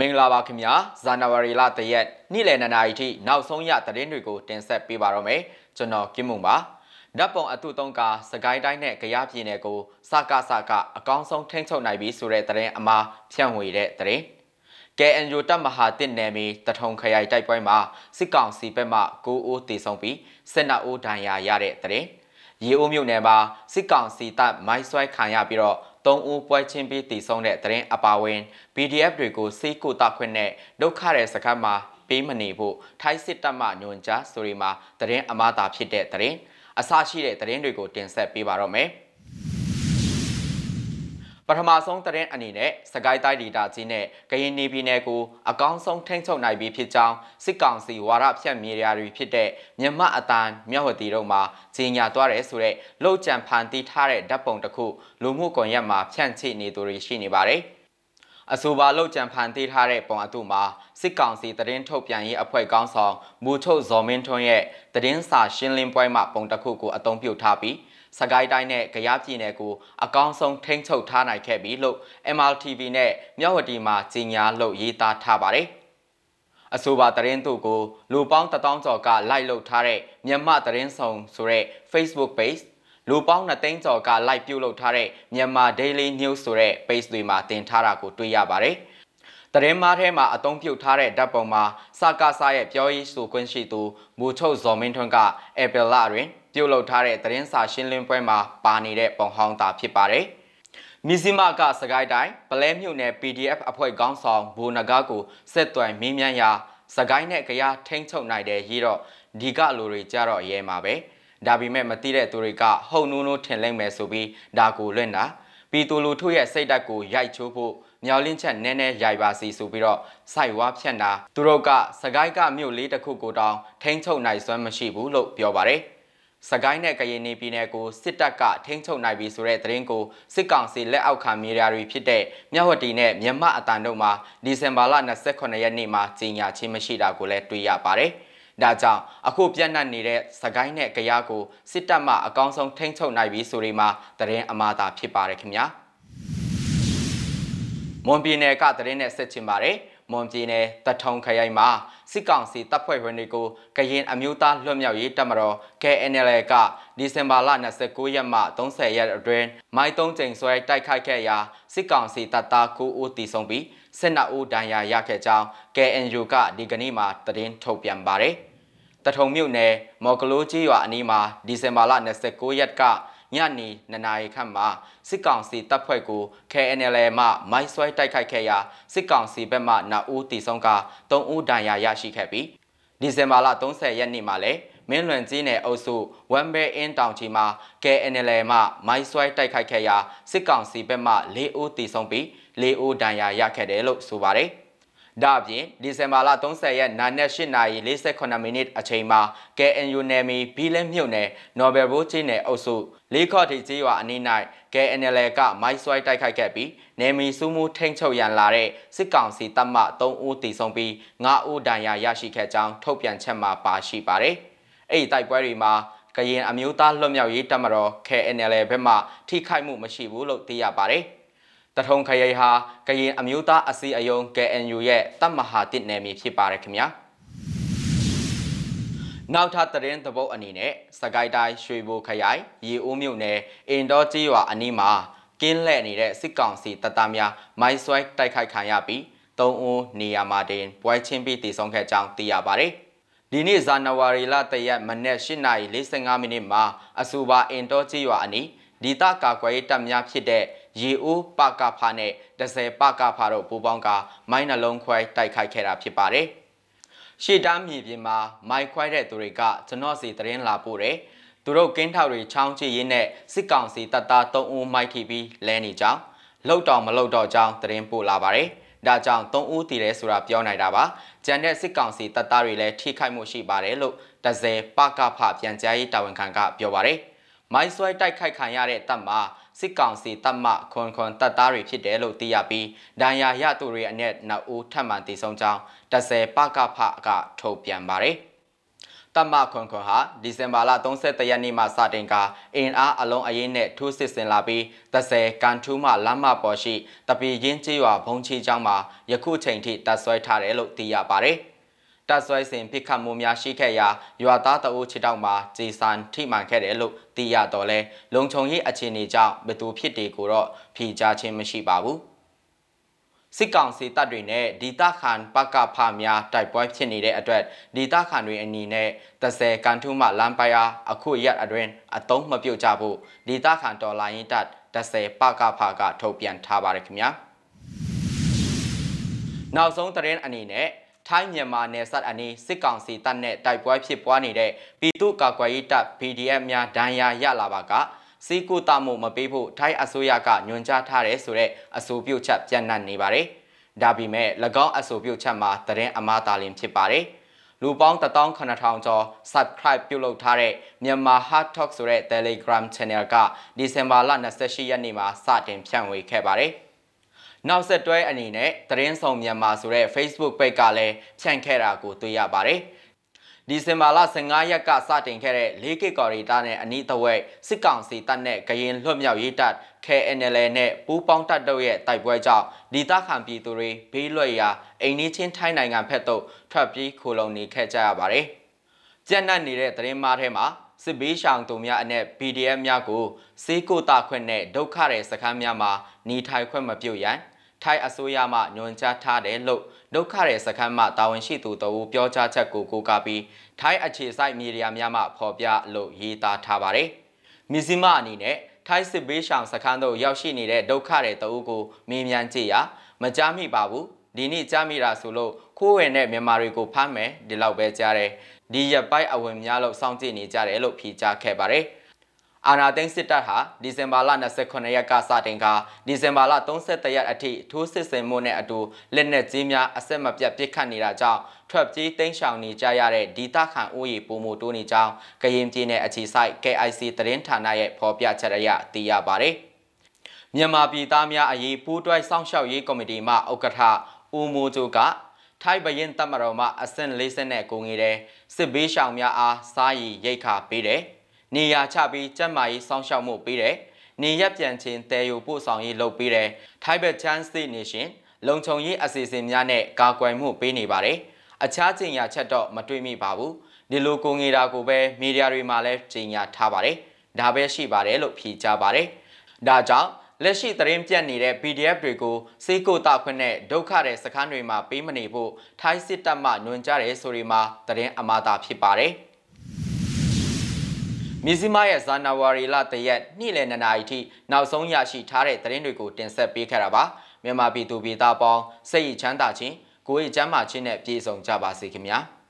မင်္ဂလာပါခင်ဗျာဇန်နဝါရီလတရက်နေ့လယ်2နာရီထိနောက်ဆုံးရသတင်းတွေကိုတင်ဆက်ပေးပါတော့မယ်ကျွန်တော်ကင်းမုံပါဓာတ်ပုံအတုသုံးကစကိုင်းတိုင်းနဲ့ကြရပြည်နယ်ကိုစကားစကားအကောင်းဆုံးထိန်းချုပ်နိုင်ပြီဆိုတဲ့သတင်းအမှားဖြန့်ဝေတဲ့သတင်း KNU တပ်မဟာတစ်နယ်မြေတထုံခရိုင်တိုက်ပွဲမှာစစ်ကောင်စီဘက်မှ9ဦးတေဆုံးပြီး12ဦးဒဏ်ရာရတဲ့သတင်းရေအိုးမြို့နယ်မှာစစ်ကောင်စီတပ်မိုင်းဆွဲခံရပြီးတော့ ၃ဦးပွဲချင်းပြီးတည်ဆုံတဲ့တရင်အပါဝင် PDF တွေကိုစိတ်ကိုတာခွင့်နဲ့ဒုက္ခတဲ့စခန်းမှာပေးမနေဖို့ထိုင်းစစ်တပ်မှညွှန်ကြားဆိုရီမှာတရင်အမားတာဖြစ်တဲ့တရင်အစရှိတဲ့တရင်တွေကိုတင်ဆက်ပေးပါတော့မယ်။ပ ထမဆုံးတရင်အနေနဲ့စကိုင်းတိုင်းဒေသကြီးနဲ့ကရင်နေပြည်နယ်ကိုအကောင်းဆုံးထိန်းချုပ်နိုင်ပြီးဖြစ်ကြောင်းစစ်ကောင်စီဝါရဖြတ်မြေရာတွေဖြစ်တဲ့မြမအတန်မြောက်ဝတီတို့မှာကြီးညာသွားတယ်ဆိုတဲ့လှုပ်ကြံဖန်တီးထားတဲ့ဓာတ်ပုံတစ်ခုလူမှုကွန်ရက်မှာဖြန့်ချိနေသူတွေရှိနေပါတယ်။အဆိုပါလှုပ်ကြံဖန်တီးထားတဲ့ပုံအတုမှာစစ်ကောင်စီတရင်ထုတ်ပြန်ရေးအဖွဲ့ကောင်းဆောင်မူထုတ်ဇော်မင်းထွန်းရဲ့တရင်စာရှင်းလင်းပွဲမှာပုံတစ်ခုကိုအသုံးပြုထားပြီး စကိုင်းတိုင်းနဲ့ကြရပြည်နယ်ကိုအကောင်းဆုံးထိန်းချုပ်ထားနိုင်ခဲ့ပြီလို့ MRTV နဲ့မြောက်ဝတီမှာကြီးညာလို့ရေးသားထားပါတယ်။အဆိုပါသတင်းတို့ကိုလူပေါင်း1000ကျော်ကလိုက်လုပ်ထားတဲ့မြန်မာသတင်းဆောင်ဆိုတဲ့ Facebook page လူပေါင်း2သိန်းကျော်က like ပြုလုပ်ထားတဲ့မြန်မာ Daily News ဆိုတဲ့ page တွေမှာတင်ထားတာကိုတွေ့ရပါတယ်။တရင်မားထဲမှာအသုံးပြုထားတဲ့ဓာတ်ပုံမှာစကားစားရဲ့ပြောရေးဆိုခွင့်ရှိသူမူချုပ်ဇော်မင်းထွန်းက Apple လတွင် ပြုတ်လုထားတဲ့သတင်းစာရှင်းလင်းပွဲမှာပါနေတဲ့ပုံဟောင်းသာဖြစ်ပါတယ်။မီဇီမာကစကိုင်းတိုင်းပလဲမြို့နယ် PDF အဖွဲ့ခေါင်းဆောင်ဘူနဂါကိုဆက်သွယ်မင်းမြန်းရာစကိုင်းနဲ့ကြရထိန်ချုပ်နိုင်တဲ့ရေးတော့ဒီကလူတွေကြတော့ရဲမှာပဲ။ဒါပေမဲ့မသိတဲ့သူတွေကဟုတ်နူးနူးထင်လိမ့်မယ်ဆိုပြီးဒါကိုလွင့်တာပြည်သူလူထုရဲ့စိတ်ဓာတ်ကိုရိုက်ချိုးဖို့မြော်လင့်ချက်နည်းနည်းရိုက်ပါစီဆိုပြီးတော့စိုက်ဝါဖြန့်တာသူတို့ကစကိုင်းကမြို့လေးတစ်ခုကိုတောင်ထိန်းချုပ်နိုင်စွမ်းမရှိဘူးလို့ပြောပါတယ်။ စကိုင်းနဲ့ကရင်ပြည်နယ်ကိုစစ်တပ်ကထိန်းချုပ်နိုင်ပြီဆိုတဲ့သတင်းကိုစစ်ကောင်စီလက်အောက်ခံမီဒီယာတွေဖြစ်တဲ့မြဝတီနဲ့မြန်မာအတန်တို့မှာဒီဇင်ဘာလ28ရက်နေ့မှာကြီးညာချင်းမရှိတာကိုလည်းတွေ့ရပါတယ်။ဒါကြောင့်အခုပြန့်နှံ့နေတဲ့စကိုင်းနဲ့ကြရားကိုစစ်တပ်မှအကောင်းဆုံးထိန်းချုပ်နိုင်ပြီဆိုဒီမှာသတင်းအမှားသာဖြစ်ပါတယ်ခင်ဗျာ။မွန်ပြည်နယ်ကသတင်းနဲ့ဆက်ချင်ပါတယ်။ မွန်ပြည်နယ်တထုံခရိုင်မှာစစ်ကောင်စီတပ်ဖွဲ့ဝင်တွေကိုကရင်အမျိုးသားလွတ်မြောက်ရေးတပ်မတော် KNL ကဒီဇင်ဘာလ29ရက်မှ30ရက်အတွင်းမိုင်း3ကြိမ်ဆွဲတိုက်ခိုက်ခဲ့ရာစစ်ကောင်စီတပ်သား9ဦးတိဆုံးပြီး12ဦးဒဏ်ရာရခဲ့ကြောင်း KNU ကဒီကနေ့မှသတင်းထုတ်ပြန်ပါတယ်။တထုံမြို့နယ်မော်ကလိုကြီးရွာအနီးမှာဒီဇင်ဘာလ29ရက်က ညနေ2နာရီခန့်မှာစစ်ကောင်စီတပ်ဖွဲ့ကို KNL မှမိုင်းဆွဲတိုက်ခိုက်ခဲ့ရာစစ်ကောင်စီဘက်မှ2ဦးတီဆုံးက3ဦးဒဏ်ရာရရှိခဲ့ပြီးဒီဇင်ဘာလ30ရက်နေ့မှာလည်းမင်းလွန်ကြီးနယ်အုပ်စုဝမ်ဘဲအင်းတောင်ချီမှာ KNL မှမိုင်းဆွဲတိုက်ခိုက်ခဲ့ရာစစ်ကောင်စီဘက်မှ4ဦးတီဆုံးပြီး4ဦးဒဏ်ရာရခဲ့တယ်လို့ဆိုပါတယ်။ ဒါအပြင်ဒီဇင်ဘာလ30ရက်နာနက်8:48မိနစ်အချိန်မှာ KNU နယ်မြေဘီလဲမြို့နယ်နော်ဘယ်ဘိုးချင်းနယ်အုပ်စုလေးခေါ်ထိကျေးရွာအနီး၌ KNL ကမိုင်းဆွဲတိုက်ခိုက်ခဲ့ပြီးနယ်မြေစုမှုထိန်ချုပ်ရန်လာတဲ့စစ်ကောင်စီတပ်မှ3ဦးတည်ဆုံးပြီး9ဦးဒဏ်ရာရရှိခဲ့ကြောင်းထုတ်ပြန်ချက်မှာပါရှိပါတယ်။အဲ့ဒီတိုက်ပွဲတွေမှာကရင်အမျိုးသားလွတ်မြောက်ရေးတပ်မတော် KNL ဘက်မှထိခိုက်မှုမရှိဘူးလို့သိရပါတယ်။ တထုံခရိုင်ဟာကရင်အမျိုးသားအစည်းအရုံး KNU ရဲ့တပ်မဟာတစ်နယ်မြေဖြစ်ပါတယ်ခင်ဗျာနောက်ထပ်သတင်းသဘောအနေနဲ့စကိုင်းတိုင်းရွှေဘိုခရိုင်ရေအိုးမြို့နယ်အင်ဒေါကြီးရွာအနီးမှာကင်းလှည့်နေတဲ့စစ်ကောင်စီတပ်သားများမိုင်းဆွဲတိုက်ခိုက်ခံရပြီး၃ဦးနေရာမှာတင်ပွဲချင်းပြီးတည်ဆုံခဲ့ကြောင်းသိရပါတယ်ဒီနေ့ဇန်နဝါရီလတရက်မနက်8:45မိနစ်မှာအဆိုပါအင်ဒေါကြီးရွာအနီးဒေသကာကွယ်ရေးတပ်များဖြစ်တဲ့ ရေအိုးပကဖာနဲ့ဒဇယ်ပကဖာတို့ပူးပေါင်းကမိုင်းနှလုံးခွဲတိုက်ခိုက်ခဲ့တာဖြစ်ပါတယ်။ရှေ့တမ်းမြေပြင်မှာမိုင်းခွဲတဲ့သူတွေကကျွန်တော်စီသတင်းလာပို့တယ်။သူတို့ကင်းထောက်တွေချောင်းချရင်းနဲ့စစ်ကောင်စီတပ်သား3ဦးမိုက်ထိပြီးလဲနေကြောင်းလှုပ်တော်မလှုပ်တော့ကြောင်းသတင်းပို့လာပါတယ်။ဒါကြောင့်3ဦးတည်တယ်ဆိုတာပြောနိုင်တာပါ။ကျန်တဲ့စစ်ကောင်စီတပ်သားတွေလည်းထိခိုက်မှုရှိပါတယ်လို့ဒဇယ်ပကဖပြန်ကြားရေးတာဝန်ခံကပြောပါတယ်။မိုင်းဆွဲတိုက်ခိုက်ခံရတဲ့တပ်မှာ စစ်ကောင်စီတပ်မခွန်ခွန်တပ်သားတွေဖြစ်တယ်လို့သိရပြီးဒဏ်ရာရသူတွေအနက်နှစ်ဦးထပ်မံတည်ဆုံကြောင်းတဆယ်ပကဖကထုတ်ပြန်ပါတယ်တမခွန်ခွန်ဟာဒီဇင်ဘာလ31ရက်နေ့မှစတင်ကအင်အားအလုံးအရင်နဲ့ထိုးစစ်ဆင်လာပြီး30ကန်ထူးမှလမ်းမပေါ်ရှိတပီရင်းကျေးရွာဘုံချီကျောင်းမှာယခုချိန်ထိတပ်ဆွဲထားတယ်လို့သိရပါတယ်။ တပ်ဆွဲစဉ်ဖိခတ်မှုများရှိခဲ့ရာရွာသားတအုပ်ခြေတောက်မှာဂျေဆန်ထိမှန်ခဲ့တယ်လို့သိရတော့လဲလုံခြုံရေးအခြေအနေကြောင့်ဘသူဖြစ်တယ်ကိုတော့ဖြေကြားခြင်းမရှိပါဘူး။စစ်ကောင်စီတပ်တွေနဲ့ဒေသခံပကဖများတိုက်ပွဲဖြစ်နေတဲ့အတွက်ဒေသခံတွေအနီးနဲ့30ကန်ထူးမှလမ်းပယာအခုရက်အတွင်းအတုံးမပြုတ်ကြဖို့ဒေသခံတော်လိုင်းတပ်30ပကဖကထုတ်ပြန်ထားပါတယ်ခင်ဗျာနောက်ဆုံးသတင်းအနေနဲ့ ထိုင်းမြန်မာနယ်စပ်အနီးစစ်ကောင်စီတပ်နဲ့တိုက်ပွဲဖြစ်ပွားနေတဲ့ပြည်သူ့ကာကွယ်ရေးတပ် PDF များဒဏ်ရာရလာပါကစီကူတမှုမပေးဖို့ထိုင်းအစိုးရကညွှန်ကြားထားတယ်ဆိုတဲ့အဆိုပြုချက်ပြန့်နှံ့နေပါတယ်။ဒါပေမဲ့၎င်းအဆိုပြုချက်မှာတရင်အမားတာလင်ဖြစ်ပါတယ်။လူပေါင်း18000ကျော် subscribe ပြုလုပ်ထားတဲ့မြန်မာ Hard Talk ဆိုတဲ့ Telegram Channel ကဒီဇင်ဘာလ28ရက်နေ့မှာစတင်ဖြန့်ဝေခဲ့ပါတယ်။ နောက်ဆက်တွဲအနေနဲ့သတင်းဆောင်မြန်မာဆိုတဲ့ Facebook page ကလည်းဖြန့်ခဲ့တာကိုတွေ့ရပါတယ်။ဒီဇင်ဘာလ15ရက်ကစတင်ခဲ့တဲ့၄ကီကော်ရီတာနဲ့အနီးတဝက်စစ်ကောင်စီတပ်နဲ့ကရင်လွတ်မြောက်ရေးတပ် KNL နဲ့ပူးပေါင်းတပ်တို့ရဲ့တိုက်ပွဲကြောင့်ဒေသခံပြည်သူတွေဘေးလွတ်ရာအိမ်နီးချင်းထိုင်းနိုင်ငံဖက်သို့ထွက်ပြေးခိုလုံနေခဲ့ကြရပါတယ်။ကြက်နတ်နေတဲ့သတင်းမားထဲမှာစစ်ဘေးရှောင်သူများအနက် PDF များကိုစေးကိုတာခွင့်နဲ့ဒုက္ခတဲ့စခန်းများမှာနေထိုင်ခွင့်မပြုရန် ထိုင်းအစိုးရမှညွှန်ကြားထားတယ်လို့ဒုက္ခရဲ့စခန်းမှတာဝန်ရှိသူတို့ပြောကြားချက်ကိုကိုးကားပြီးထိုင်းအခြေစိုက်မီဒီယာများမှဖော်ပြလို့ရေးသားထားပါတယ်။မြစီမအနေနဲ့ထိုင်းစစ်ဘေးရှောင်စခန်းတို့ရောက်ရှိနေတဲ့ဒုက္ခရဲ့တအုပ်ကိုမေးမြန်းကြည့်ရာမကြားမိပါဘူး။ဒီနေ့ကြားမိတာဆိုလို့ခိုးဝင်တဲ့မြန်မာတွေကိုဖမ်းမယ်ဒီလောက်ပဲကြားတယ်။ဒီရက်ပိုင်းအဝင်များလို့စောင့်ကြည့်နေကြတယ်လို့ဖြေကြားခဲ့ပါတယ်။ အာနာသိန်းစစ်တပ်ဟာဒီဇင်ဘာလ29ရက်ကစတင်ကဒီဇင်ဘာလ31ရက်အထိထိုးစစ်ဆင်မှုနဲ့အတူလက်နက်ကြီးများအဆက်မပြတ်ပစ်ခတ်နေတာကြောင့်ထွက်ပြေးတိမ်းရှောင်နေကြရတဲ့ဒေသခံအိုးရီပုံမှုတိုးနေကြောင်းကရင်ပြည်နယ်အခြေစိုက် KIC သတင်းဌာနရဲ့ဖော်ပြချက်အရသိရပါတယ်။မြန်မာပြည်သားများအရေးပူးတွဲစောင့်ရှောက်ရေးကော်မတီမှဥက္ကဋ္ဌဦးမိုးကျိုကထိုင်းဘရင်တပ်မတော်မှအဆင့်40နဲ့ကိုငေတဲ့စစ်ဘေးရှောင်များအားစားရည်ရိတ်ခါပေးတယ်။ နေရာချပြီးကျန်းမာရေးစောင့်ရှောက်မှုပေးတယ်။နေရက်ပြန်ချင်းတဲယူပို့ဆောင်ရေးလုပ်ပေးတယ်။ထိုင်းဘက်ချမ်းစီနေရှင်လုံခြုံရေးအစီအစဉ်များနဲ့ကာကွယ်မှုပေးနေပါတယ်။အခြားကျင်ညာချက်တော့မတွေ့မိပါဘူး။ဒီလိုကိုငေတာကိုပဲမီဒီယာတွေမှာလည်းကျင်ညာထားပါတယ်။ဒါပဲရှိပါတယ်လို့ဖြေကြားပါတယ်။ဒါကြောင့်လက်ရှိသတင်းပြတ်နေတဲ့ PDF တွေကိုစေကိုတာခွင့်နဲ့ဒုက္ခတဲ့စခန်းတွေမှာပေးမနေဖို့ထိုင်းစစ်တပ်မှညွှန်ကြားတယ်ဆိုဒီမှာသတင်းအမှားတာဖြစ်ပါတယ်။ မြစည်းမရဲ့ဇန်နဝါရီလတရက်နေ့လယ်2နာရီထိနောက်ဆုံးရရှိထားတဲ့သတင်းတွေကိုတင်ဆက်ပေးခဲ့တာပါမြန်မာပြည်သူပြည်သားပေါင်းစိတ်ချမ်းသာခြင်းကိုယ်ရေးချမ်းသာခြင်းနဲ့ပြည့်စုံကြပါစေခင်ဗျာ။